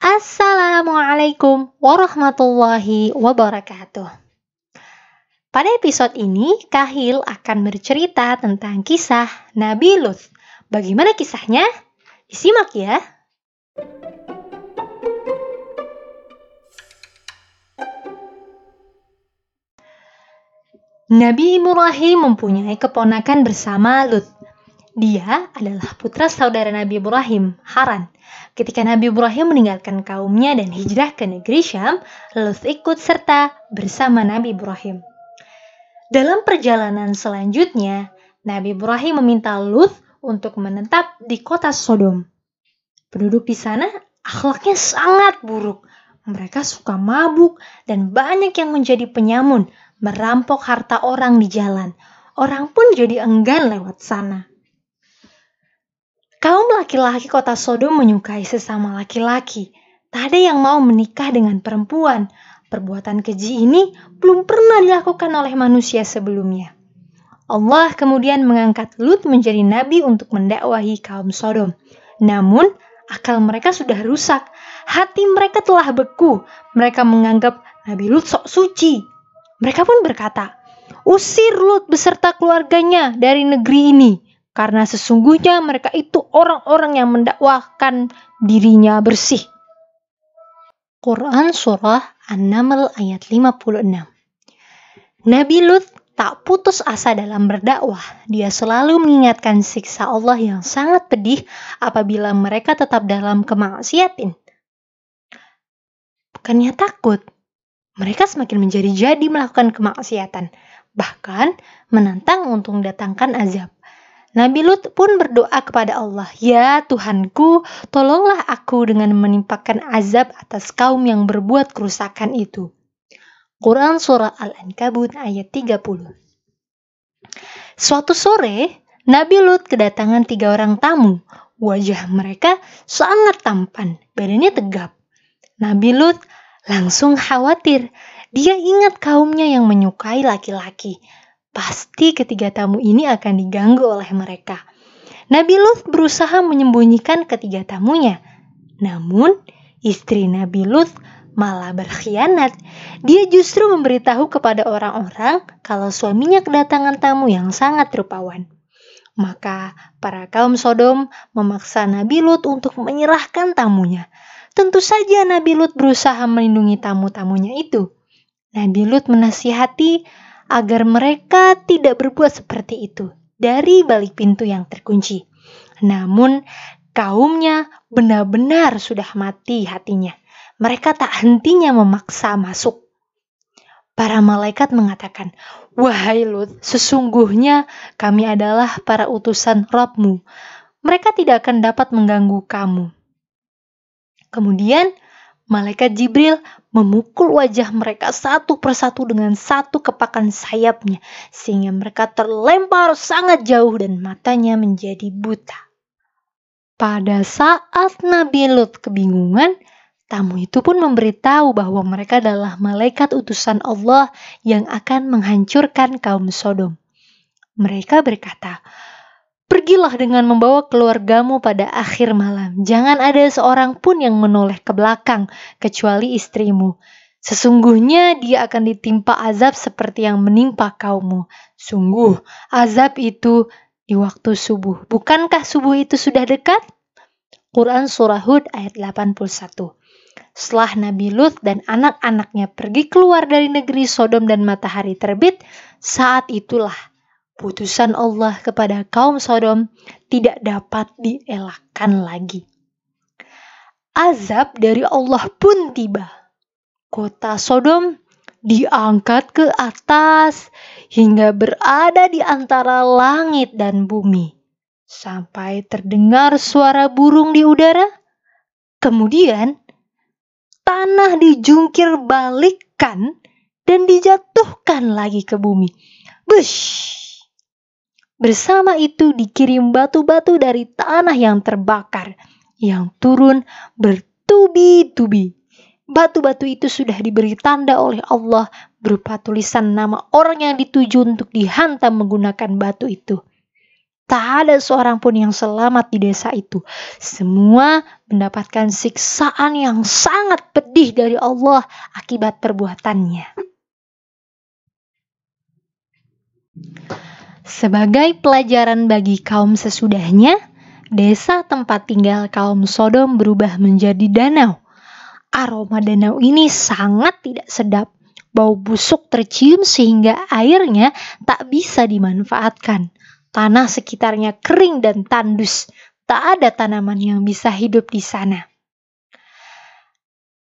Assalamualaikum warahmatullahi wabarakatuh. Pada episode ini, Kahil akan bercerita tentang kisah Nabi Lut. Bagaimana kisahnya? Disimak ya. Nabi Ibrahim mempunyai keponakan bersama Lut. Dia adalah putra saudara Nabi Ibrahim, Haran. Ketika Nabi Ibrahim meninggalkan kaumnya dan hijrah ke negeri Syam, Lut ikut serta bersama Nabi Ibrahim. Dalam perjalanan selanjutnya, Nabi Ibrahim meminta Lut untuk menetap di kota Sodom. Penduduk di sana akhlaknya sangat buruk. Mereka suka mabuk dan banyak yang menjadi penyamun, merampok harta orang di jalan. Orang pun jadi enggan lewat sana. Kaum laki-laki kota Sodom menyukai sesama laki-laki. Tak ada yang mau menikah dengan perempuan. Perbuatan keji ini belum pernah dilakukan oleh manusia sebelumnya. Allah kemudian mengangkat Lut menjadi nabi untuk mendakwahi kaum Sodom. Namun, akal mereka sudah rusak. Hati mereka telah beku. Mereka menganggap Nabi Lut sok suci. Mereka pun berkata, "Usir Lut beserta keluarganya dari negeri ini." Karena sesungguhnya mereka itu orang-orang yang mendakwahkan dirinya bersih. Quran Surah An-Naml ayat 56 Nabi Lut tak putus asa dalam berdakwah. Dia selalu mengingatkan siksa Allah yang sangat pedih apabila mereka tetap dalam kemaksiatan. Bukannya takut, mereka semakin menjadi-jadi melakukan kemaksiatan, bahkan menantang untuk mendatangkan azab. Nabi Lut pun berdoa kepada Allah, "Ya Tuhanku, tolonglah aku dengan menimpakan azab atas kaum yang berbuat kerusakan itu." Quran Surah Al-Ankabut ayat 30 Suatu sore, Nabi Lut kedatangan tiga orang tamu. Wajah mereka sangat tampan, badannya tegap. Nabi Lut langsung khawatir. Dia ingat kaumnya yang menyukai laki-laki. Pasti ketiga tamu ini akan diganggu oleh mereka. Nabi Lut berusaha menyembunyikan ketiga tamunya. Namun, istri Nabi Lut malah berkhianat. Dia justru memberitahu kepada orang-orang kalau suaminya kedatangan tamu yang sangat rupawan. Maka para kaum Sodom memaksa Nabi Lut untuk menyerahkan tamunya. Tentu saja Nabi Lut berusaha melindungi tamu-tamunya itu. Nabi Lut menasihati agar mereka tidak berbuat seperti itu dari balik pintu yang terkunci. Namun, kaumnya benar-benar sudah mati hatinya. Mereka tak hentinya memaksa masuk. Para malaikat mengatakan, Wahai Lut, sesungguhnya kami adalah para utusan Robmu. Mereka tidak akan dapat mengganggu kamu. Kemudian, malaikat Jibril memukul wajah mereka satu persatu dengan satu kepakan sayapnya, sehingga mereka terlempar sangat jauh dan matanya menjadi buta. Pada saat Nabi Lut kebingungan, tamu itu pun memberitahu bahwa mereka adalah malaikat utusan Allah yang akan menghancurkan kaum Sodom. Mereka berkata, Pergilah dengan membawa keluargamu pada akhir malam. Jangan ada seorang pun yang menoleh ke belakang, kecuali istrimu. Sesungguhnya dia akan ditimpa azab seperti yang menimpa kaummu. Sungguh, azab itu di waktu subuh. Bukankah subuh itu sudah dekat? Quran Surah Hud ayat 81 Setelah Nabi Lut dan anak-anaknya pergi keluar dari negeri Sodom dan matahari terbit, saat itulah putusan Allah kepada kaum Sodom tidak dapat dielakkan lagi. Azab dari Allah pun tiba. Kota Sodom diangkat ke atas hingga berada di antara langit dan bumi. Sampai terdengar suara burung di udara. Kemudian, tanah dijungkir balikkan dan dijatuhkan lagi ke bumi. Bush! Bersama itu dikirim batu-batu dari tanah yang terbakar yang turun bertubi-tubi. Batu-batu itu sudah diberi tanda oleh Allah berupa tulisan nama orang yang dituju untuk dihantam menggunakan batu itu. Tak ada seorang pun yang selamat di desa itu. Semua mendapatkan siksaan yang sangat pedih dari Allah akibat perbuatannya. Sebagai pelajaran bagi kaum sesudahnya, desa tempat tinggal kaum Sodom berubah menjadi danau. Aroma danau ini sangat tidak sedap. Bau busuk tercium sehingga airnya tak bisa dimanfaatkan. Tanah sekitarnya kering dan tandus. Tak ada tanaman yang bisa hidup di sana.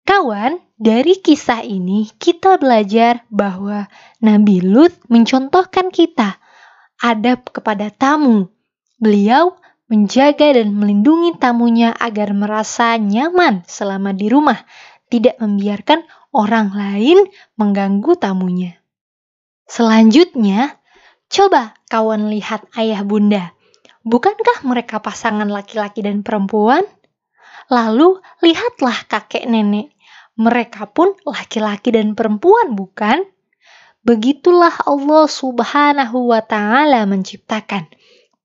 Kawan, dari kisah ini kita belajar bahwa Nabi Lut mencontohkan kita adab kepada tamu. Beliau menjaga dan melindungi tamunya agar merasa nyaman selama di rumah, tidak membiarkan orang lain mengganggu tamunya. Selanjutnya, Coba kawan lihat ayah bunda. Bukankah mereka pasangan laki-laki dan perempuan? Lalu lihatlah kakek nenek. Mereka pun laki-laki dan perempuan, bukan? Begitulah Allah Subhanahu wa Ta'ala menciptakan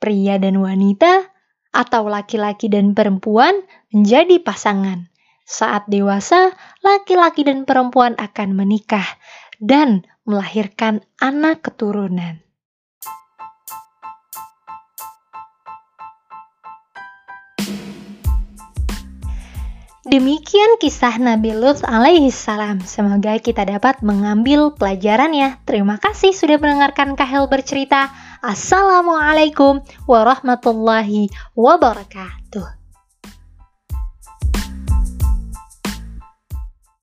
pria dan wanita, atau laki-laki dan perempuan menjadi pasangan. Saat dewasa, laki-laki dan perempuan akan menikah dan melahirkan anak keturunan. Demikian kisah Nabi Lut alaihi salam. Semoga kita dapat mengambil pelajarannya. Terima kasih sudah mendengarkan Kahel bercerita. Assalamualaikum warahmatullahi wabarakatuh.